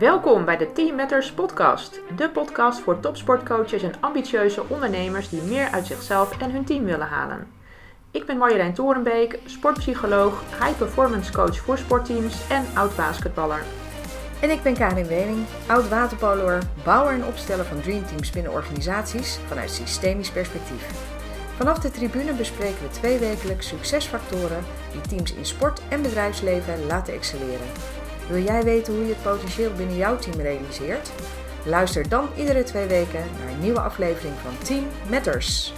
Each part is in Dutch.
Welkom bij de Team Matters podcast, de podcast voor topsportcoaches en ambitieuze ondernemers die meer uit zichzelf en hun team willen halen. Ik ben Marjolein Torenbeek, sportpsycholoog, high performance coach voor sportteams en oud basketballer. En ik ben Karin Wening, oud waterpoloer, bouwer en opsteller van dreamteams binnen organisaties vanuit systemisch perspectief. Vanaf de tribune bespreken we twee wekelijks succesfactoren die teams in sport en bedrijfsleven laten excelleren. Wil jij weten hoe je het potentieel binnen jouw team realiseert? Luister dan iedere twee weken naar een nieuwe aflevering van Team Matters.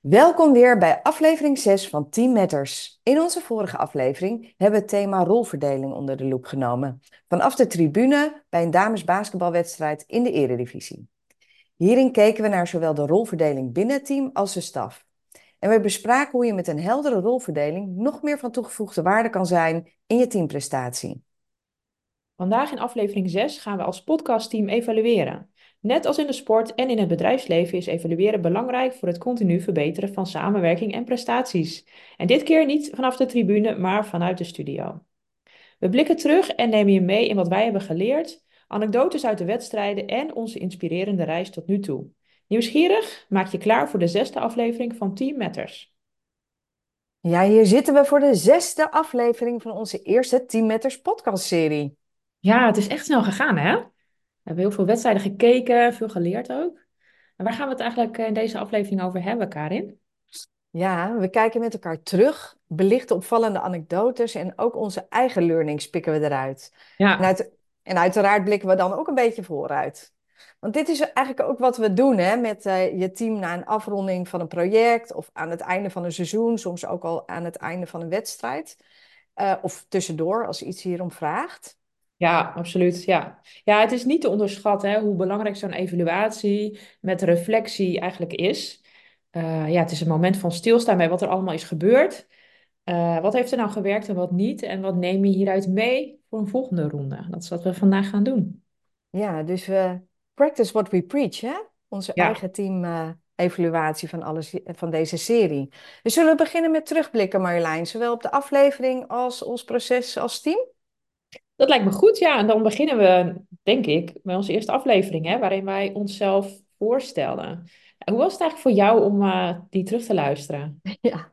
Welkom weer bij aflevering 6 van Team Matters. In onze vorige aflevering hebben we het thema rolverdeling onder de loep genomen. Vanaf de tribune bij een damesbasketbalwedstrijd in de eredivisie. Hierin keken we naar zowel de rolverdeling binnen het team als de staf. En we bespraken hoe je met een heldere rolverdeling nog meer van toegevoegde waarde kan zijn in je teamprestatie. Vandaag in aflevering 6 gaan we als podcastteam evalueren. Net als in de sport en in het bedrijfsleven is evalueren belangrijk voor het continu verbeteren van samenwerking en prestaties. En dit keer niet vanaf de tribune, maar vanuit de studio. We blikken terug en nemen je mee in wat wij hebben geleerd, anekdotes uit de wedstrijden en onze inspirerende reis tot nu toe. Nieuwsgierig? Maak je klaar voor de zesde aflevering van Team Matters. Ja, hier zitten we voor de zesde aflevering van onze eerste Team Matters podcastserie. Ja, het is echt snel gegaan, hè? We hebben heel veel wedstrijden gekeken, veel geleerd ook. En waar gaan we het eigenlijk in deze aflevering over hebben, Karin? Ja, we kijken met elkaar terug, belichten opvallende anekdotes en ook onze eigen learnings pikken we eruit. Ja. En, en uiteraard blikken we dan ook een beetje vooruit. Want dit is eigenlijk ook wat we doen hè, met uh, je team na een afronding van een project of aan het einde van een seizoen, soms ook al aan het einde van een wedstrijd. Uh, of tussendoor, als iets hierom vraagt. Ja, absoluut. Ja, ja het is niet te onderschatten hè, hoe belangrijk zo'n evaluatie met reflectie eigenlijk is. Uh, ja, het is een moment van stilstaan bij wat er allemaal is gebeurd. wat heeft er nou gewerkt en wat niet? En wat neem je hieruit mee voor een volgende ronde? Dat is wat we vandaag gaan doen. Ja, dus we practice what we preach, hè? Onze eigen team-evaluatie van, alles, van deze serie. Dus zullen we beginnen met terugblikken, Marjolein, zowel op de aflevering als ons proces als team? Dat lijkt me goed, ja. En dan beginnen we, denk ik, met onze eerste aflevering, hè, waarin wij onszelf voorstelden. Hoe was het eigenlijk voor jou om uh, die terug te luisteren? Ja,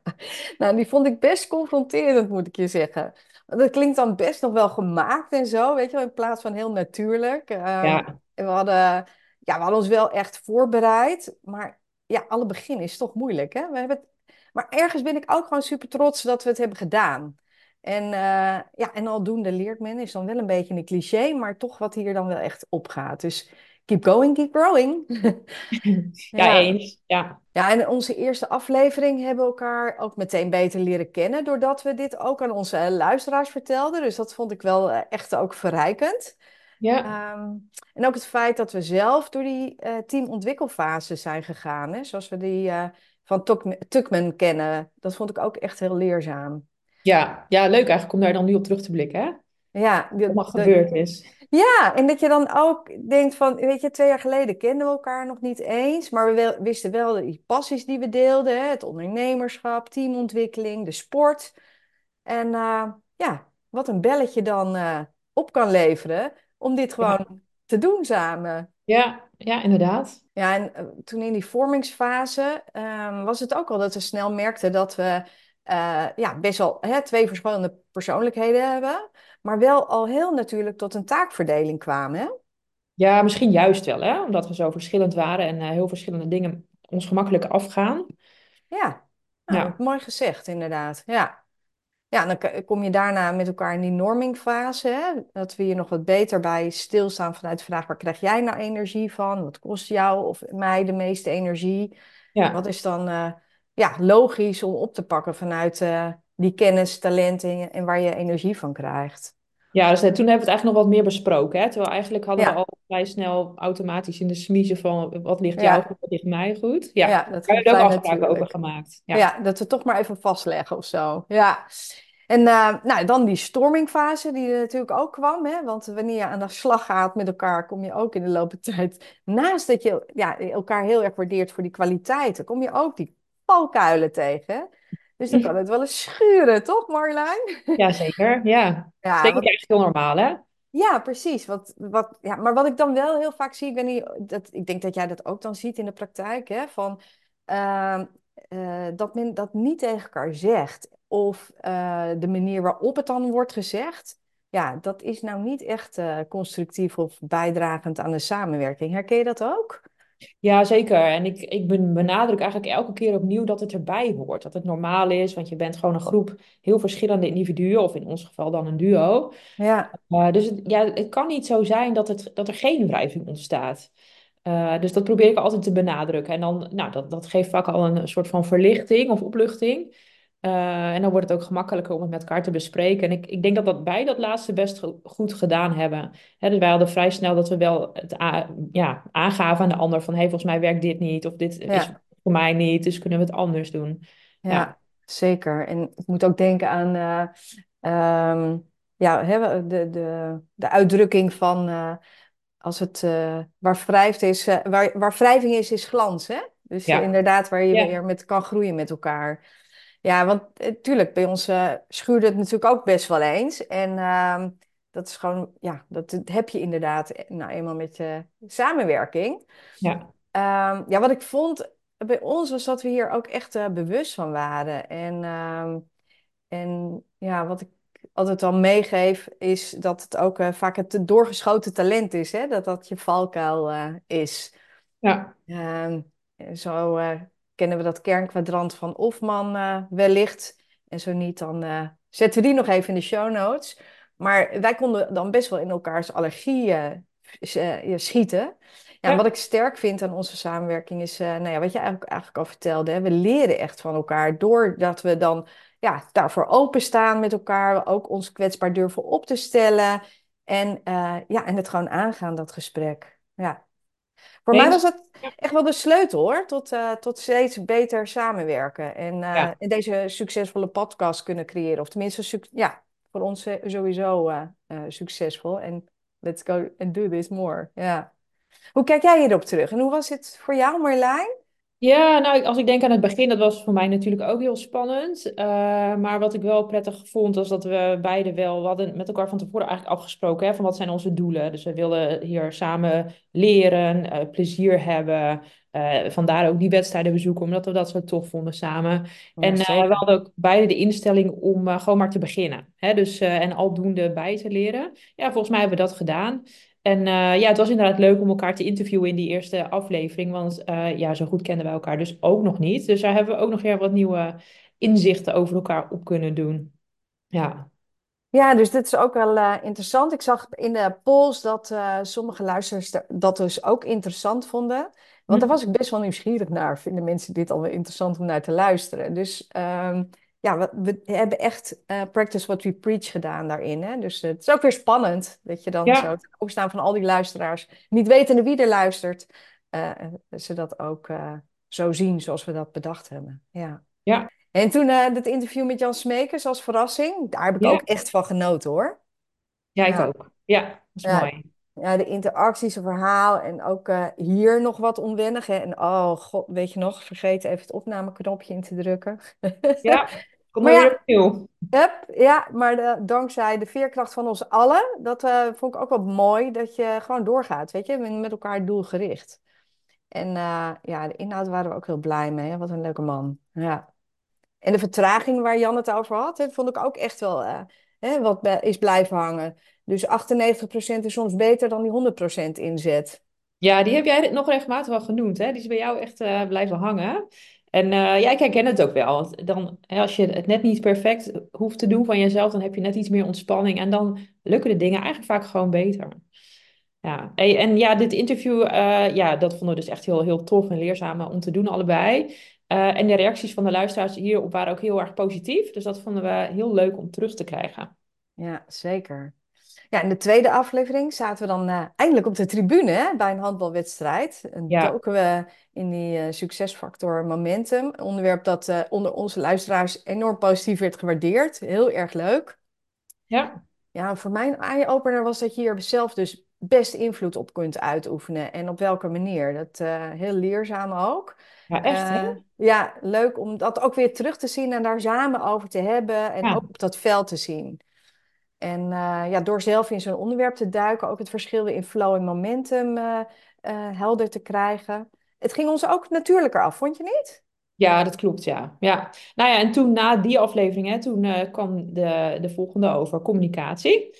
nou, die vond ik best confronterend, moet ik je zeggen. Dat klinkt dan best nog wel gemaakt en zo, weet je wel, in plaats van heel natuurlijk. Uh, ja. En we hadden, ja, we hadden ons wel echt voorbereid. Maar ja, alle begin is toch moeilijk. Hè? We hebben het, maar ergens ben ik ook gewoon super trots dat we het hebben gedaan. En, uh, ja, en aldoende leert men, is dan wel een beetje een cliché, maar toch wat hier dan wel echt opgaat. Dus keep going, keep growing. ja, ja, eens. Ja. ja, en onze eerste aflevering hebben we elkaar ook meteen beter leren kennen, doordat we dit ook aan onze luisteraars vertelden. Dus dat vond ik wel eh, echt ook verrijkend. Ja. Ehm, en ook het feit dat we zelf door die uh, teamontwikkelfase zijn gegaan, hè, zoals we die uh, van Tuckman kennen, dat vond ik ook echt heel leerzaam. Ja, ja, leuk eigenlijk om daar dan nu op terug te blikken, hè? Ja, wat gebeurd is. Ja, en dat je dan ook denkt van, weet je, twee jaar geleden kenden we elkaar nog niet eens, maar we wisten wel die passies die we deelden, hè, het ondernemerschap, teamontwikkeling, de sport. En uh, ja, wat een belletje dan op kan leveren om dit gewoon te doen samen. Ja, ja, inderdaad. Ja, en eh, toen in die vormingsfase um, was het ook al dat we snel merkten dat we ja, best wel hè, twee verschillende persoonlijkheden hebben, maar wel al heel natuurlijk tot een taakverdeling kwamen. Hè? Ja, misschien juist wel, hè? omdat we zo verschillend waren en uh, heel verschillende dingen ons gemakkelijk afgaan. Ja, nou, ja. mooi gezegd, inderdaad. Ja. Ja, dan kom je daarna met elkaar in die normingfase. Hè? Dat we hier nog wat beter bij stilstaan vanuit de vraag: waar krijg jij nou energie van? Wat kost jou of mij de meeste energie? Ja. Wat is dan uh, ja, logisch om op te pakken vanuit uh, die kennis, talenten en waar je energie van krijgt? Ja, dus toen hebben we het eigenlijk nog wat meer besproken. Hè? Terwijl eigenlijk hadden we al vrij snel automatisch in de smiezen van wat ligt jou goed, wat ligt mij goed. Ja, ja dat hebben we ook afspraken over gemaakt. Ja. ja. dat we toch maar even vastleggen of zo. Ja. En uh, nou, dan die stormingfase die er natuurlijk ook kwam. Hè? Want wanneer je aan de slag gaat met elkaar, kom je ook in de loop der tijd... Naast dat je ja, elkaar heel erg waardeert voor die kwaliteiten, kom je ook die valkuilen tegen. Dus dan kan het wel eens schuren, toch Marjolein? Ja, zeker. Ja. Dat is Ja, denk echt heel normaal, hè? ja, precies. Wat, wat, ja, maar wat ik dan wel heel vaak zie, ik weet niet, dat, ik denk dat jij dat ook dan ziet in de praktijk, hè, van, ehm, eh, dat men dat niet tegen elkaar zegt. Of eh, de manier waarop het dan wordt gezegd, ja, dat is nou niet echt eh, constructief of bijdragend aan de samenwerking. Herken je dat ook? Ja, zeker. En ik, ik ben- benadruk eigenlijk elke keer opnieuw dat het erbij hoort. Dat het normaal is, want je bent gewoon een groep heel verschillende individuen, of in ons geval dan een duo. Ja, Uh, dus het, ja, het kan niet zo zijn dat, het, dat er geen wrijving ontstaat. Uh, dus dat probeer ik altijd te benadrukken. En dan, nou, dat, dat geeft vaak al een soort van verlichting of opluchting. Uh, en dan wordt het ook gemakkelijker om het met elkaar te bespreken. En ik, ik denk dat dat wij dat laatste best go- goed gedaan hebben. Hè, dus wij hadden vrij snel dat we wel het ja, aangaven aan de ander van... hey, volgens mij werkt dit niet of dit is voor mij niet, dus kunnen we het anders doen. Ja, Ja, zeker. En ik moet ook denken aan eh, ehm, ja, hè, de, de, de uitdrukking van eh, als het eh, waar wrijft is, eh, waar, waar wrijving is, is glans. Hè? Dus eh, ja, inderdaad, waar je weer met kan groeien met elkaar. Ja, want natuurlijk, bij ons eh, schuurde het natuurlijk ook best wel eens. En ehm, dat is gewoon, ja, dat heb je inderdaad eh, nou eenmaal met je samenwerking. ja, Ehm, ja, wat ik vond bij ons was dat we hier ook echt eh, bewust van waren. En, ehm, en ja, wat ik altijd al meegeef, is dat het ook eh, vaak het doorgeschoten talent is, hè? Dat dat je valkuil eh, is. ja, Ehm, zo eh, kennen we dat kernkwadrant van Hofman eh, wellicht. En zo niet, dan eh, zetten we die nog even in de show notes. Maar wij konden dan best wel in elkaars allergie eh, ja, schieten. Ja, wat ik sterk vind aan onze samenwerking is, nou ja, wat je eigenlijk, eigenlijk al vertelde, hè, we leren echt van elkaar doordat we dan ja, daarvoor openstaan met elkaar, ook ons kwetsbaar durven op te stellen en, ja, en het gewoon aangaan, dat gesprek. Ja. Voor mij was het echt wel de sleutel hoor, tot, eh, tot steeds beter samenwerken en, eh, Ja. en deze succesvolle podcast kunnen creëren. Of tenminste, ja, voor ons eh, sowieso succesvol. En let's go and do this more. Ja. Hoe kijk jij hierop terug? En hoe was het voor jou, Marlijn? Ja, nou, als ik denk aan het begin, dat was voor mij natuurlijk ook heel spannend. Eh, maar wat ik wel prettig vond, was dat we beide wel, we hadden met elkaar van tevoren eigenlijk afgesproken, hè, van wat zijn onze doelen. Dus we wilden hier samen leren, eh, plezier hebben. Eh, vandaar ook die wedstrijden bezoeken, omdat we dat zo tof vonden samen. Ja, En eh, we zeker. hadden ook beide de instelling om eh, gewoon maar te beginnen. Hè? Dus, eh, en aldoende bij te leren. Ja, volgens mij hebben we dat gedaan. En eh, ja, het was inderdaad leuk om elkaar te interviewen in die eerste aflevering. Want eh, ja, zo goed kenden wij elkaar dus ook nog niet. Dus daar hebben we ook nog weer wat nieuwe inzichten over elkaar op kunnen doen. Ja. Ja, dus dit is ook wel eh, interessant. Ik zag in de polls dat sommige luisteraars da- dat dus ook interessant vonden. Want daar Hm? was ik best wel nieuwsgierig naar. Vinden mensen dit alweer interessant om naar te luisteren? Dus ehm, ja, we, we hebben echt eh, practice what we preach gedaan daarin. Hè? Dus het is ook weer spannend dat je dan zo ten opstaan van al die luisteraars, niet wetende wie er luistert, eh, ze dat ook eh, zo zien zoals we dat bedacht hebben. Ja. ja, En toen het interview met Jan Smekers als verrassing, daar heb ik ook echt van genoten hoor. Ja, ik Ja, ook. Ja, dat is mooi. ja de interacties, het verhaal en ook hier nog wat onwennig. Hè. En oh god, weet je nog, vergeten even het opnameknopje in te drukken. Ja, kom Maar maar weer ja, opnieuw. hup, ja, maar de- dankzij de veerkracht van ons allen, dat eh, vond ik ook wel mooi, dat je gewoon doorgaat, weet je, met elkaar doelgericht. En eh, ja, de inhoud waren we ook heel blij mee. Hè. Wat een leuke man. Ja. En de vertraging waar Jan het over had, hè, vond ik ook echt wel eh, hè, wat is blijven hangen. Dus 98% is soms beter dan die 100% inzet. Ja, die heb jij nog regelmatig wel genoemd, hè? Die is bij jou echt blijven hangen. En eh, ja, ik herken het ook wel. Dan, als je het net niet perfect hoeft te doen van jezelf, dan heb je net iets meer ontspanning. En dan lukken de dingen eigenlijk vaak gewoon beter. Ja, en ja, dit interview, eh, ja, dat vonden we dus echt heel, heel tof en leerzaam eh, om te doen, allebei. En de reacties van de luisteraars hierop waren ook heel erg positief. Dus dat vonden we heel leuk om terug te krijgen. Ja, zeker. Ja, in de tweede aflevering zaten we dan eh, eindelijk op de tribune hè, bij een handbalwedstrijd. En Ja, doken we in die eh, succesfactor momentum. Een onderwerp dat eh, onder onze luisteraars enorm positief werd gewaardeerd. Heel erg leuk. ja, Ja, voor mijn eye-opener was dat je hier zelf dus best invloed op kunt uitoefenen en op welke manier. Dat heel leerzaam ook. Ja, echt hè? Ja, leuk om dat ook weer terug te zien en daar samen over te hebben en Ja. ook op dat veld te zien. En uh, ja, door zelf in zo'n onderwerp te duiken, ook het verschil in flow en momentum helder te krijgen. Het ging ons ook natuurlijker af, vond je niet? Ja, dat klopt, ja. ja. Nou ja, en toen na die aflevering, hè, toen kwam de, de volgende over communicatie.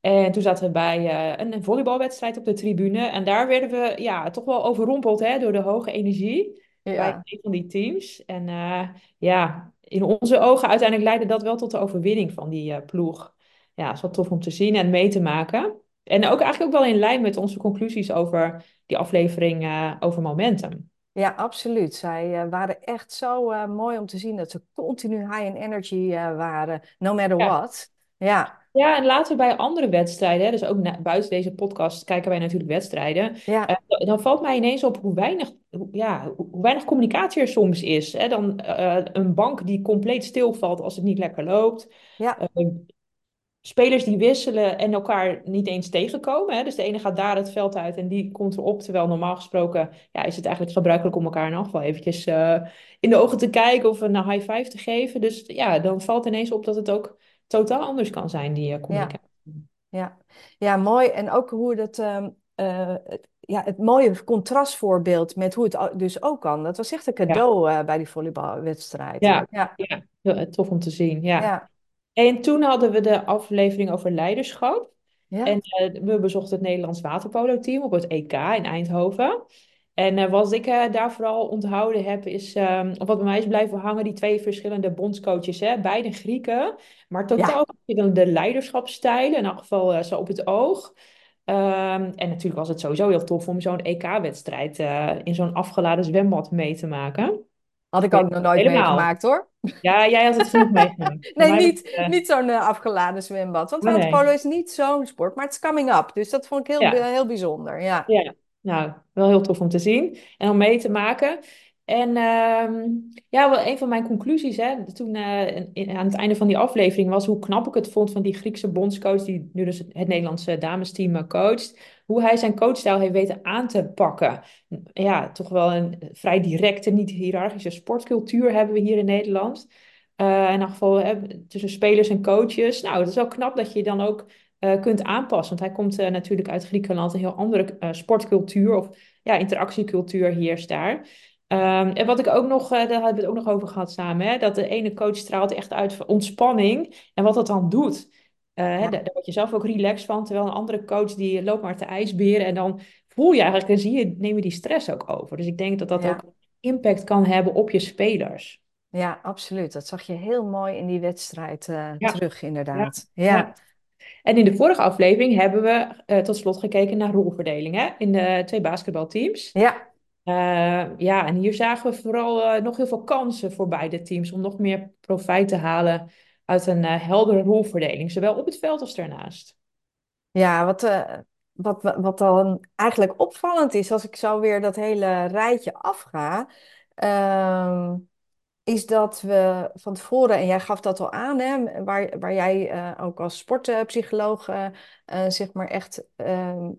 En toen zaten we bij een volleybalwedstrijd op de tribune. En daar werden we ja, toch wel overrompeld hè, door de hoge energie ja. bij een van die teams. En ja, in onze ogen uiteindelijk leidde dat wel tot de overwinning van die ploeg. Ja, het is wel tof om te zien en mee te maken. En ook eigenlijk ook wel in lijn met onze conclusies over die aflevering over momentum. Ja, absoluut. Zij uh, waren echt zo uh, mooi om te zien dat ze continu high in energy waren, no matter ja. what. Ja. Ja, en later bij andere wedstrijden, dus ook buiten deze podcast kijken wij natuurlijk wedstrijden. Ja. dan valt mij ineens op hoe weinig, hoe, ja, hoe weinig communicatie er soms is. Hè? Dan een bank die compleet stilvalt als het niet lekker loopt. Ja. Spelers die wisselen en elkaar niet eens tegenkomen. Hè? Dus de ene gaat daar het veld uit en die komt erop. Terwijl normaal gesproken ja, is het eigenlijk gebruikelijk om elkaar in afval eventjes uh, in de ogen te kijken of een high five te geven. Dus ja, dan valt ineens op dat het ook totaal anders kan zijn, die uh, communicatie. Ja. ja. Ja. mooi. En ook hoe dat... Um, uh, het, ja, het mooie contrastvoorbeeld met hoe het dus ook kan. Dat was echt een cadeau ja. bij die volleybalwedstrijd. Ja, ja. tof om te zien. ja. En toen hadden we de aflevering over leiderschap. Ja. En uh, we bezochten het Nederlands waterpolo-team op het EK in Eindhoven. En uh, wat ik uh, daar vooral onthouden heb, is, um, of wat bij mij is blijven hangen, die twee verschillende bondscoaches. Hè? Beide Grieken, maar totaal verschillende ja. leiderschapsstijlen, in elk geval zo op het oog. Um, en natuurlijk was het sowieso heel tof om zo'n EK-wedstrijd in zo'n afgeladen zwembad mee te maken. Had ik ook nog nooit Helemaal. meegemaakt hoor. Ja, jij had het genoeg meegemaakt. nee, niet, uh... niet zo'n uh, afgeladen zwembad. Want Nee. waterpolo is niet zo'n sport, maar het is coming up. Dus dat vond ik heel, Ja. heel bijzonder. Ja. Ja, nou, wel heel tof om te zien en om mee te maken. En ehm, ja, wel een van mijn conclusies hè, toen eh, aan het einde van die aflevering was hoe knap ik het vond van die Griekse bondscoach, die nu dus het Nederlandse damesteam eh, coacht, hoe hij zijn coachstijl heeft weten aan te pakken. Ja, toch wel een vrij directe, niet hiërarchische sportcultuur hebben we hier in Nederland. Eh, in elk geval tussen spelers en coaches. Nou, het is wel knap dat je dan ook eh, kunt aanpassen. Want hij komt eh, natuurlijk uit Griekenland, een heel andere eh, sportcultuur of ja, interactiecultuur heerst daar. Ehm, en wat ik ook nog, eh, daar hebben we het ook nog over gehad samen, hè, dat de ene coach straalt echt uit van ontspanning en wat dat dan doet. Ja. daar, daar word je zelf ook relaxed van, terwijl een andere coach die loopt maar te ijsberen en dan voel je eigenlijk en zie je, neem je die stress ook over. Dus ik denk dat dat Ja. ook impact kan hebben op je spelers. ja, absoluut. Dat zag je heel mooi in die wedstrijd eh, Ja. terug, inderdaad. Ja. Ja. En in de vorige aflevering hebben we tot slot gekeken naar rolverdeling hè, in de twee basketbalteams. Ja. Eh, ja, en hier zagen we vooral eh, nog heel veel kansen voor beide teams om nog meer profijt te halen uit een eh, heldere rolverdeling, zowel op het veld als daarnaast. Ja, wat, wat, wat dan eigenlijk opvallend is, als ik zo weer dat hele rijtje afga, ehm, is dat we van tevoren, en jij gaf dat al aan, hè, waar, waar jij ook als sportpsycholoog zeg maar echt ehm,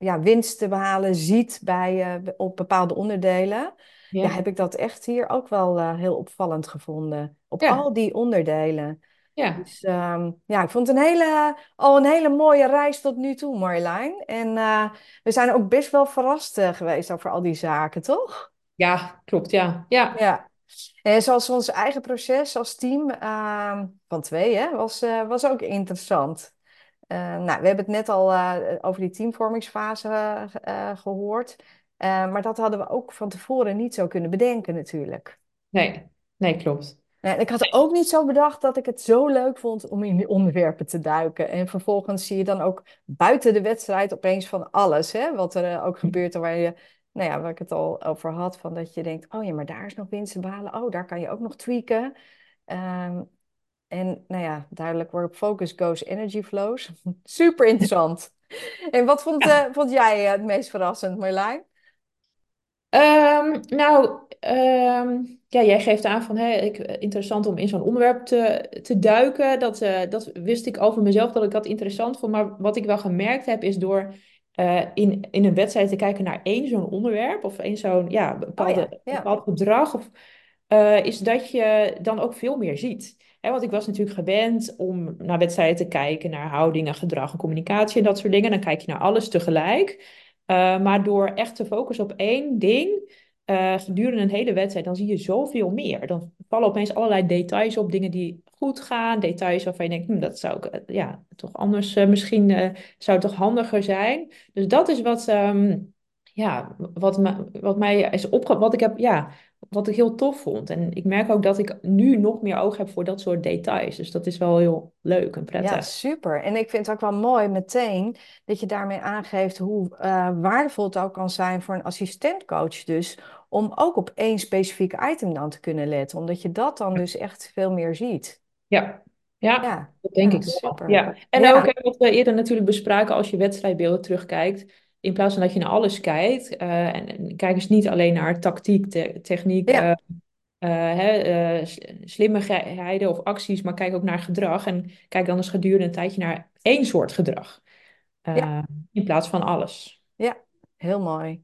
ja, winst te behalen ziet bij, eh, op bepaalde onderdelen, ja, Ja, heb ik dat echt hier ook wel eh, heel opvallend gevonden. Op ja, al die onderdelen. ja. Dus ehm, ja, ik vond het een hele, al een hele mooie reis tot nu toe, Marjolein. En eh, we zijn ook best wel verrast geweest over al die zaken, toch? Ja, klopt, ja. Ja, Ja. En zoals ons eigen proces als team ehm, van twee, hè, was, was ook interessant. Eh, nou, we hebben het net al eh, over die teamvormingsfase eh, ge- eh, gehoord. Eh, maar dat hadden we ook van tevoren niet zo kunnen bedenken, natuurlijk. nee, nee, klopt. Nee, ik had ook niet zo bedacht dat ik het zo leuk vond om in die onderwerpen te duiken. En vervolgens zie je dan ook buiten de wedstrijd opeens van alles, hè, wat er ook gebeurt. en Waar je, nou ja, waar ik het al over had, van dat je denkt, oh ja, maar daar is nog winst te behalen. Oh, daar kan je ook nog tweaken. Ehm, en nou ja, duidelijk where focus goes energy flows. Super interessant. En wat vond, Ja. eh, vond jij eh, het meest verrassend, Marjolein? Ehm, nou, ehm, ja, jij geeft aan van hè, ik, interessant om in zo'n onderwerp te, te duiken. Dat, eh, dat wist ik over mezelf dat ik dat interessant vond. Maar wat ik wel gemerkt heb is door eh, in, in een wedstrijd te kijken naar één zo'n onderwerp of één zo'n ja, bepaalde, Oh ja, ja. bepaald gedrag, of, eh, is dat je dan ook veel meer ziet. Want ik was natuurlijk gewend om naar wedstrijden te kijken, naar houdingen, gedrag en communicatie en dat soort dingen. Dan kijk je naar alles tegelijk. Uh, maar door echt te focussen op één ding uh, gedurende een hele wedstrijd, dan zie je zoveel meer. Dan vallen opeens allerlei details op, dingen die goed gaan, details waarvan je denkt, hm, dat zou ik uh, ja, toch anders, misschien zou toch handiger zijn. Dus dat is wat, um, ja, wat, me, wat mij is opge... Wat ik heb, ja, wat ik heel tof vond. En ik merk ook dat ik nu nog meer oog heb voor dat soort details. Dus dat is wel heel leuk en prettig. Ja, super. En ik vind het ook wel mooi meteen dat je daarmee aangeeft hoe uh, waardevol het ook kan zijn voor een assistentcoach dus om ook op één specifiek item dan te kunnen letten. Omdat je dat dan dus echt veel meer ziet. Ja, ja, ja. dat denk ja, ik super. Ja. En Ja. ook wat we eerder natuurlijk bespraken als je wedstrijdbeelden terugkijkt. In plaats van dat je naar alles kijkt. eh, en, en kijk eens niet alleen naar tactiek, te- techniek, Ja. eh, eh, hè, slimmigheden of acties. Maar kijk ook naar gedrag. En kijk dan eens gedurende een tijdje naar één soort gedrag. Ja. in plaats van alles. Ja, heel mooi.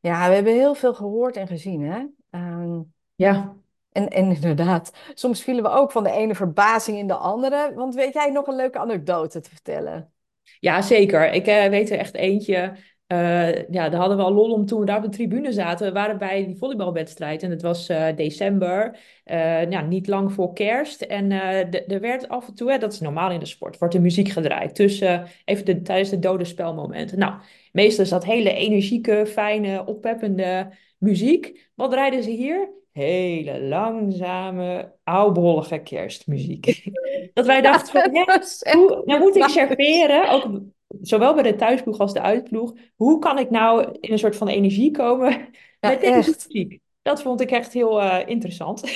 Ja, we hebben heel veel gehoord en gezien, hè? Ehm, Ja. en, en inderdaad, soms vielen we ook van de ene verbazing in de andere. Want weet jij nog een leuke anekdote te vertellen? Ja, zeker. Ik weet er echt eentje. Eh, ja, daar hadden we al lol om toen we daar op de tribune zaten. We waren bij die volleybalwedstrijd en het was eh, december. eh, ja, niet lang voor kerst. En er werd af en toe, hè, dat is normaal in de sport, wordt er muziek gedraaid. Tussen, even de, tijdens de dode spelmomenten. Nou, meestal is dat hele energieke, fijne, oppeppende muziek. Wat draaiden ze hier? Hele langzame, oudbollige kerstmuziek. Dat wij dachten van, echt hoe, nou moet ik serveren, ook zowel bij de thuisploeg als de uitploeg. Hoe kan ik nou in een soort van energie komen Ja, met deze muziek? Dat vond ik echt heel eh, interessant.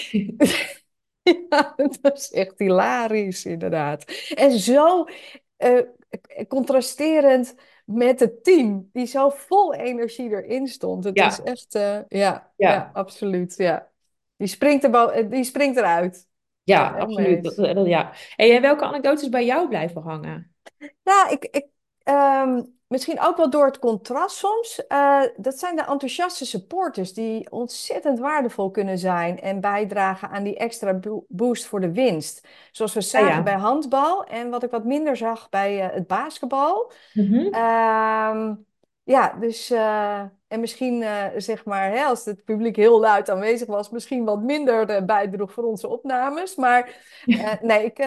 Ja, dat is echt hilarisch, inderdaad. En zo eh, contrasterend met het team, die zo vol energie erin stond. Het is Ja, echt, eh, ja, ja, ja, absoluut, ja. Die springt, er, die springt eruit. ja, absoluut. Dat, eens. dat- ja. En welke anekdotes bij jou blijven hangen? Ja, ik, ik, ehm, misschien ook wel door het contrast soms. Eh, dat zijn de enthousiaste supporters die ontzettend waardevol kunnen zijn en bijdragen aan die extra bo- boost voor de winst. Zoals we Ah zagen bij ja. handbal en wat ik wat minder zag bij eh, het basketbal. Mhm. Ehm, ja, dus eh, en misschien zeg maar, hè, als het publiek heel luid aanwezig was, misschien wat minder bijdroeg voor onze opnames. Maar nee, ik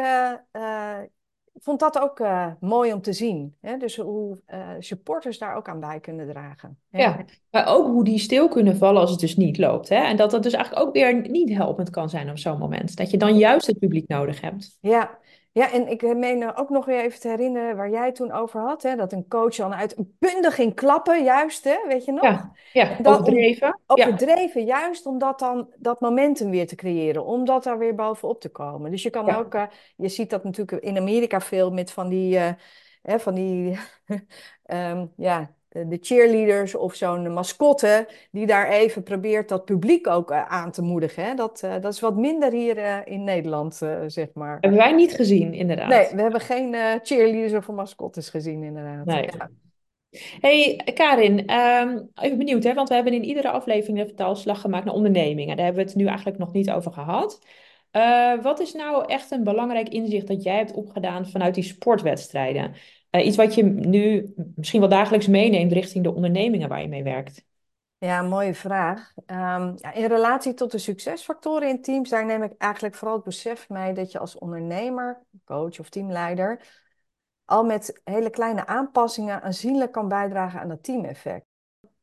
vond dat ook eh, mooi om te zien. Hè? Dus hoe eh, supporters daar ook aan bij kunnen dragen. Ja, Ja, maar ook hoe die stil kunnen vallen als het dus niet loopt. Hè? En dat dat dus eigenlijk ook weer niet helpend kan zijn op zo'n moment. Dat je dan juist het publiek nodig hebt. ja. Ja, en ik meen er ook nog weer even te herinneren waar jij toen over had. Hè? Dat een coach dan uit een punten ging klappen, juist, hè? Weet je nog? Ja, ja, dat overdreven. Ja, overdreven, juist om dat dan dat momentum weer te creëren, om dat daar weer bovenop te komen. Dus je kan ja, ook, eh, je ziet dat natuurlijk in Amerika veel met van die, eh, hè, van die, ehm, ja, de cheerleaders of zo'n mascotte die daar even probeert dat publiek ook eh, aan te moedigen. Hè? Dat, eh, dat is wat minder hier eh, in Nederland, eh, zeg maar. hebben wij niet gezien, Nee, inderdaad. we hebben geen eh, cheerleaders of mascottes gezien, inderdaad. Nee. Ja. Hey Karin, ehm, even benieuwd, hè? want we hebben in iedere aflevering een vertaalslag gemaakt naar ondernemingen. Daar hebben we het nu eigenlijk nog niet over gehad. Eh, wat is nou echt een belangrijk inzicht dat jij hebt opgedaan vanuit die sportwedstrijden? Eh, iets wat je nu misschien wel dagelijks meeneemt richting de ondernemingen waar je mee werkt. Ja, mooie vraag. Ehm, ja, in relatie tot de succesfactoren in teams, daar neem ik eigenlijk vooral het besef mee dat je als ondernemer, coach of teamleider al met hele kleine aanpassingen aanzienlijk kan bijdragen aan het teameffect.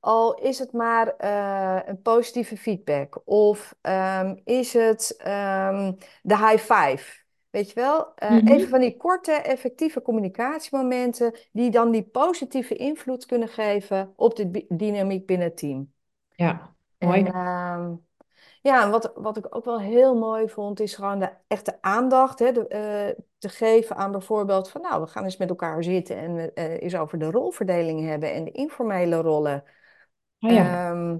Al is het maar eh, een positieve feedback of ehm, is het ehm, de high five. Weet je wel, Eh, Mhm. even van die korte, effectieve communicatiemomenten die dan die positieve invloed kunnen geven op de dynamiek binnen het team. Ja, En mooi. ehm, ja, en wat, wat ik ook wel heel mooi vond, is gewoon de echte aandacht hè, de, eh, te geven aan bijvoorbeeld van nou, we gaan eens met elkaar zitten en we eh, eens over de rolverdeling hebben en de informele rollen. Ah ja. Ehm,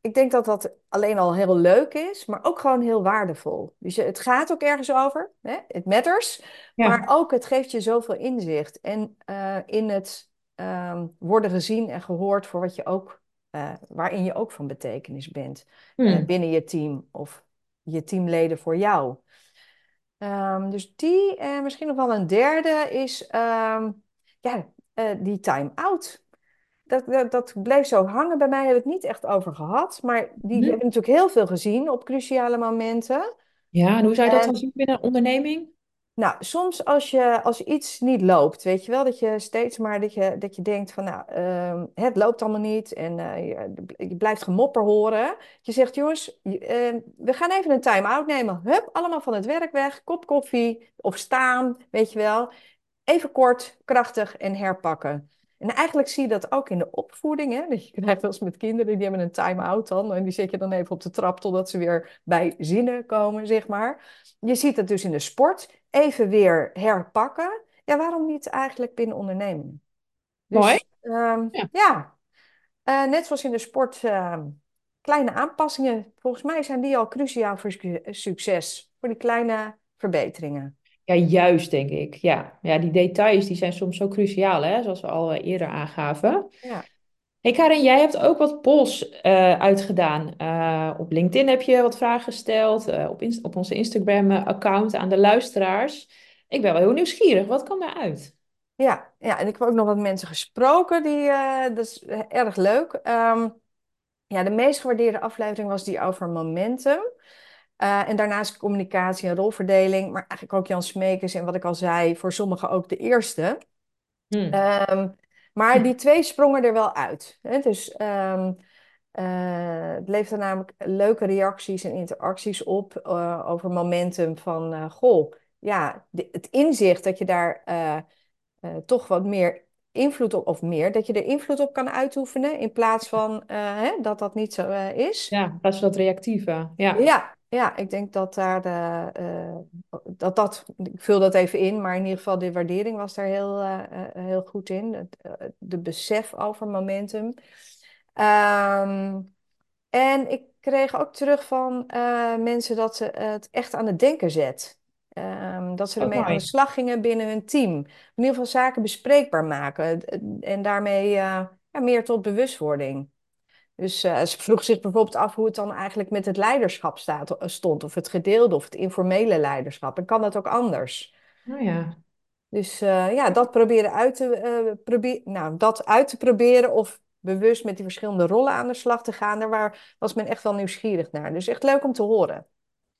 ik denk dat dat alleen al heel leuk is, maar ook gewoon heel waardevol. Dus je- het gaat ook ergens over, hè? It matters, maar ook het geeft je zoveel inzicht en eh, in het ehm, worden gezien en gehoord voor wat je ook, eh, waarin je ook van betekenis bent eh, Hmm. binnen je team of je teamleden voor jou. Ehm, dus die, en misschien nog wel een derde, is ehm, ja, die time-out. Dat, dat, dat bleef zo hangen bij mij, heb ik het niet echt over gehad. Maar die hebben natuurlijk heel veel gezien op cruciale momenten. Ja, en hoe zou je dat dan En zien binnen een onderneming? nou, soms als je, als iets niet loopt, weet je wel, dat je steeds maar dat je, dat je denkt van, nou, ehm, het loopt allemaal niet en eh, je, je blijft gemopper horen. Je zegt, jongens, je- eh, we gaan even een time-out nemen. Hup, allemaal van het werk weg, kop koffie of staan, weet je wel. Even kort, krachtig en herpakken. En eigenlijk zie je dat ook in de opvoeding. Hè? Dat je krijgt wel eens met kinderen, die hebben een time-out dan. En die zet je dan even op de trap totdat ze weer bij zinnen komen, zeg maar. Je ziet het dus in de sport. Even weer herpakken. Ja, waarom niet eigenlijk binnen ondernemingen? Mooi. Dus ehm, Ja. ja, Eh, net zoals in de sport, ehm, kleine aanpassingen. Volgens mij zijn die al cruciaal voor suc- succes. Voor die kleine verbeteringen. Ja, juist denk ik. Ja. Ja, die details die zijn soms zo cruciaal, hè? Zoals we al eh, eerder aangaven. Ja. Hey Karin, jij hebt ook wat polls eh, uitgedaan. Eh, op LinkedIn heb je wat vragen gesteld, op, op onze Instagram-account aan de luisteraars. Ik ben wel heel nieuwsgierig. Wat kwam daaruit? Ja, ja, en ik heb ook nog wat mensen gesproken, die, dat is erg leuk. Ehm, ja, de meest gewaardeerde aflevering was die over momentum. Eh, en daarnaast communicatie en rolverdeling, maar eigenlijk ook Jan Smekers en wat ik al zei, voor sommigen ook de eerste. Hm. Ehm, maar die twee sprongen er wel uit. Hè? Dus ehm, eh, het levert namelijk leuke reacties en interacties op eh, over momentum van, goh, ja, de- het inzicht dat je daar toch wat meer invloed op, of meer, dat je er invloed op kan uitoefenen in plaats van hè, dat dat niet zo is. Ja, in plaats van dat reactieve. Ja. Ja, ja, ik denk dat daar de, eh, dat dat, ik vul dat even in, maar in ieder geval de waardering was daar heel, eh, eh, heel goed in. Het, de besef over momentum. Ehm, en ik kreeg ook terug van mensen dat ze het echt aan het denken zet. Ehm, dat ze Ook ermee aan de slag gingen binnen hun team. In ieder geval zaken bespreekbaar maken en daarmee ja, meer tot bewustwording. Dus eh, ze vroeg zich bijvoorbeeld af hoe het dan eigenlijk met het leiderschap staat, stond. Of het gedeelde of het informele leiderschap. En kan dat ook anders? Nou ja. Dus eh, ja, dat proberen uit te, eh, probeer, nou, dat uit te proberen of bewust met die verschillende rollen aan de slag te gaan. Daar waar, was men echt wel nieuwsgierig naar. Dus echt leuk om te horen.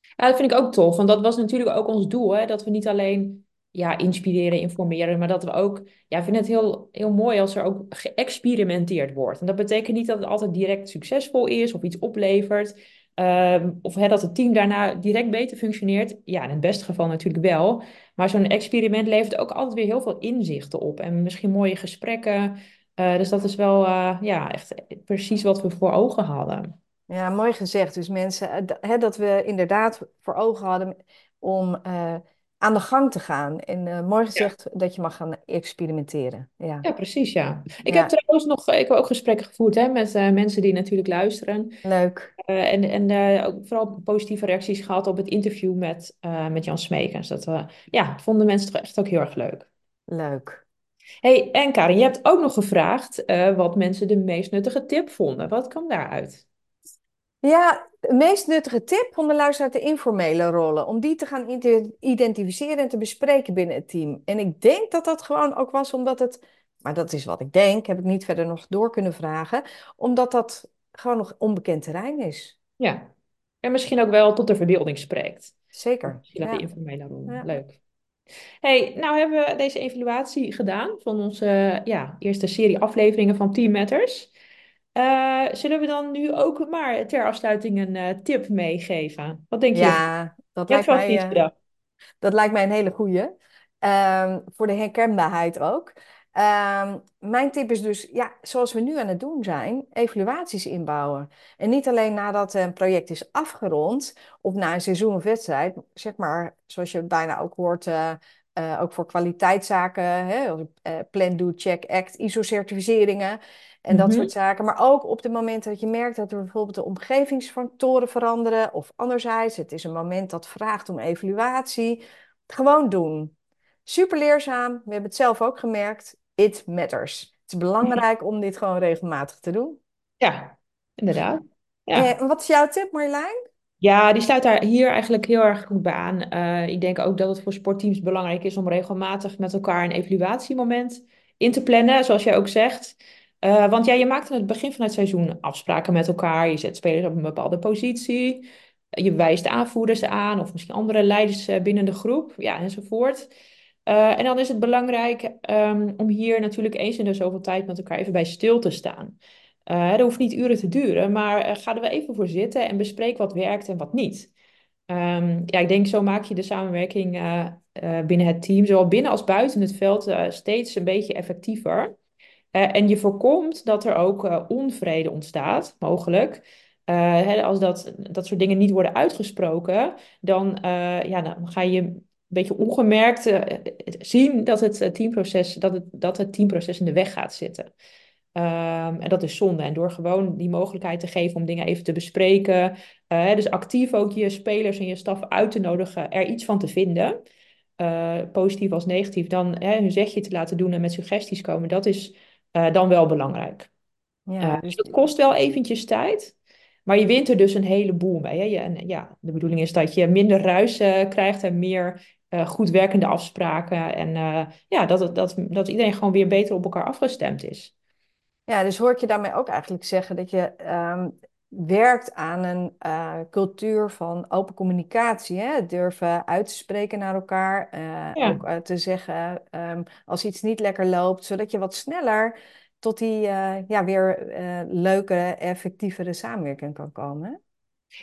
Ja, dat vind ik ook tof, want dat was natuurlijk ook ons doel, hè? Dat we niet alleen ja, inspireren, informeren, maar dat we ook, ja, ik vind het heel, heel mooi als er ook geëxperimenteerd wordt. En dat betekent niet dat het altijd direct succesvol is of iets oplevert, ehm, of dat het team daarna direct beter functioneert. Ja, in het beste geval natuurlijk wel, maar zo'n experiment levert ook altijd weer heel veel inzichten op en misschien mooie gesprekken. Eh, dus dat is wel, eh, ja, echt precies wat we voor ogen hadden. Ja, mooi gezegd. Dus mensen, eh, hè, dat we inderdaad voor ogen hadden om aan de gang te gaan. En eh, mooi gezegd dat je mag gaan experimenteren. Ja, Ja, precies, ja. Ik heb trouwens nog, ik heb ook gesprekken gevoerd hè, met eh, mensen die natuurlijk luisteren. leuk, Eh, en en ook vooral positieve reacties gehad op het interview met, met Jan Smekens. Dat ja, vonden mensen toch echt ook heel erg leuk. leuk. Hey, en Karin, je hebt ook nog gevraagd wat mensen de meest nuttige tip vonden. Wat kwam daaruit? Ja, de meest nuttige tip om de luisteraar de informele rollen. Om die te gaan ide- identificeren en te bespreken binnen het team. En ik denk dat dat gewoon ook was omdat het, maar dat is wat ik denk, heb ik niet verder nog door kunnen vragen. Omdat dat gewoon nog onbekend terrein is. Ja, en misschien ook wel tot de verbeelding spreekt. Zeker, Misschien ja. informele rol. ja. Leuk. Hey, nou hebben we deze evaluatie gedaan van onze ja, eerste serie afleveringen van Team Matters. Eh, zullen we dan nu ook maar ter afsluiting een eh, tip meegeven? Wat denk je? Ja, dat lijkt mij, eh, dat lijkt mij een hele goeie. Ehm, voor de herkenbaarheid ook. Ehm, mijn tip is dus, ja, zoals we nu aan het doen zijn, evaluaties inbouwen. En niet alleen nadat een project is afgerond of na een seizoen of wedstrijd, zeg maar, zoals je bijna ook hoort, uh, ook voor kwaliteitszaken, hè, uh, plan, do, check, act, ISO-certificeringen en dat Mhm. soort zaken. Maar ook op de momenten dat je merkt dat er bijvoorbeeld de omgevingsfactoren veranderen. Of anderzijds, het is een moment dat vraagt om evaluatie. Gewoon doen. Super leerzaam. We hebben het zelf ook gemerkt. It matters. Het is belangrijk om dit gewoon regelmatig te doen. Ja, inderdaad. Ja. wat is jouw tip Marjolein? Ja, die sluit daar hier eigenlijk heel erg goed bij aan. Eh, ik denk ook dat het voor sportteams belangrijk is om regelmatig met elkaar een evaluatiemoment in te plannen, zoals jij ook zegt. Eh, want ja, je maakt in het begin van het seizoen afspraken met elkaar. Je zet spelers op een bepaalde positie. Je wijst de aanvoerders aan of misschien andere leiders eh, binnen de groep, ja, enzovoort. En dan is het belangrijk ehm, om hier natuurlijk eens in de zoveel tijd met elkaar even bij stil te staan. Uh, dat hoeft niet uren te duren, maar uh, ga er wel even voor zitten en bespreek wat werkt en wat niet. Um, ja, ik denk zo maak je de samenwerking uh, binnen het team, zowel binnen als buiten het veld, steeds een beetje effectiever. en je voorkomt dat er ook onvrede ontstaat, mogelijk. Hè, als dat, dat soort dingen niet worden uitgesproken, dan, ja, dan ga je een beetje ongemerkt zien dat het, teamproces, dat, het, dat het teamproces in de weg gaat zitten. Um, en dat is zonde. En door gewoon die mogelijkheid te geven om dingen even te bespreken. Uh, dus actief ook je spelers en je staf uit te nodigen er iets van te vinden. Uh, positief als negatief. Dan hè, hun zegje te laten doen en met suggesties komen. Dat is uh, dan wel belangrijk. Ja, dus dat kost wel eventjes tijd. Maar je wint er dus een heleboel mee. Hè? Je, en, ja, de bedoeling is dat je minder ruis krijgt en meer goed werkende afspraken. En ja, dat, dat, dat iedereen gewoon weer beter op elkaar afgestemd is. Ja, dus hoor ik je daarmee ook eigenlijk zeggen dat je um, werkt aan een uh, cultuur van open communicatie. Hè? Durven uit te spreken naar elkaar. Uh, Ja. Ook uh, te zeggen um, als iets niet lekker loopt, zodat je wat sneller tot die ja, weer leuke, effectievere samenwerking kan komen.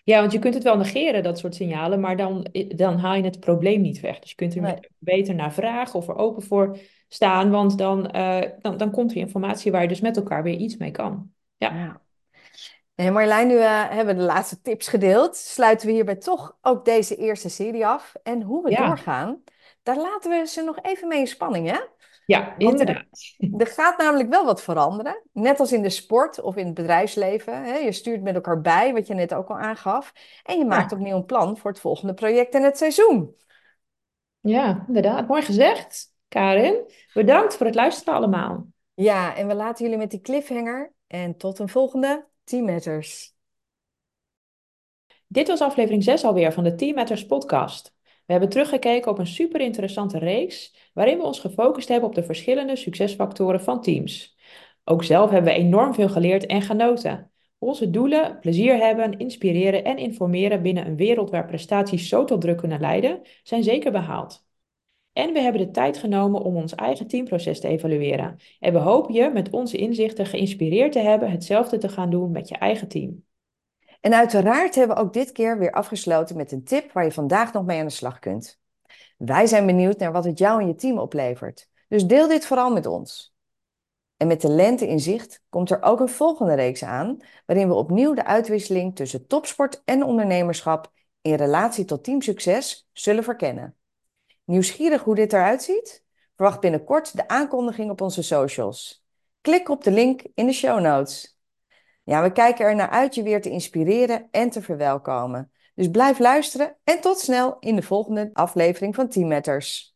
Ja, want je kunt het wel negeren, dat soort signalen, maar dan, dan haal je het probleem niet weg. Dus je kunt er Nee. beter naar vragen of er open voor staan, want dan, eh, dan, dan komt er informatie waar je dus met elkaar weer iets mee kan. Ja. Ja. Nee, Marjolein, nu eh, hebben we de laatste tips gedeeld. Sluiten we hierbij toch ook deze eerste serie af. En hoe we Ja. doorgaan, daar laten we ze nog even mee in spanning, hè? Ja, Want, inderdaad. Er gaat namelijk wel wat veranderen. Net als in de sport of in het bedrijfsleven. Hè? Je stuurt met elkaar bij, wat je net ook al aangaf. En je maakt Ja. opnieuw een plan voor het volgende project en het seizoen. Ja, inderdaad. Mooi gezegd, Karin. Bedankt voor het luisteren allemaal. Ja, en we laten jullie met die cliffhanger. En tot een volgende Team Matters. Dit was aflevering 6 alweer van de Team Matters podcast. We hebben teruggekeken op een super interessante reeks waarin we ons gefocust hebben op de verschillende succesfactoren van teams. Ook zelf hebben we enorm veel geleerd en genoten. Onze doelen, plezier hebben, inspireren en informeren binnen een wereld waar prestaties zo tot druk kunnen leiden, zijn zeker behaald. En we hebben de tijd genomen om ons eigen teamproces te evalueren. En we hopen je met onze inzichten geïnspireerd te hebben hetzelfde te gaan doen met je eigen team. En uiteraard hebben we ook dit keer weer afgesloten met een tip waar je vandaag nog mee aan de slag kunt. Wij zijn benieuwd naar wat het jou en je team oplevert. Dus deel dit vooral met ons. En met de lente in zicht komt er ook een volgende reeks aan, waarin we opnieuw de uitwisseling tussen topsport en ondernemerschap in relatie tot teamsucces zullen verkennen. Nieuwsgierig hoe dit eruit ziet? Verwacht binnenkort de aankondiging op onze socials. Klik op de link in de show notes. Ja, we kijken er naar uit je weer te inspireren en te verwelkomen. Dus blijf luisteren en tot snel in de volgende aflevering van Team Matters.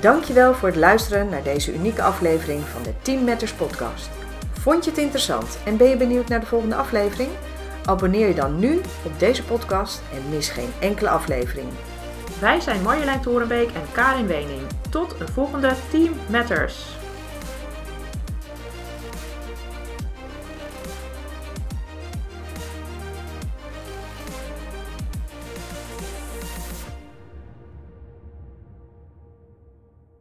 Dankjewel voor het luisteren naar deze unieke aflevering van de Team Matters podcast. Vond je het interessant en ben je benieuwd naar de volgende aflevering? Abonneer je dan nu op deze podcast en mis geen enkele aflevering. Wij zijn Marjolein Torenbeek en Karin Wening. Tot een volgende Team Matters.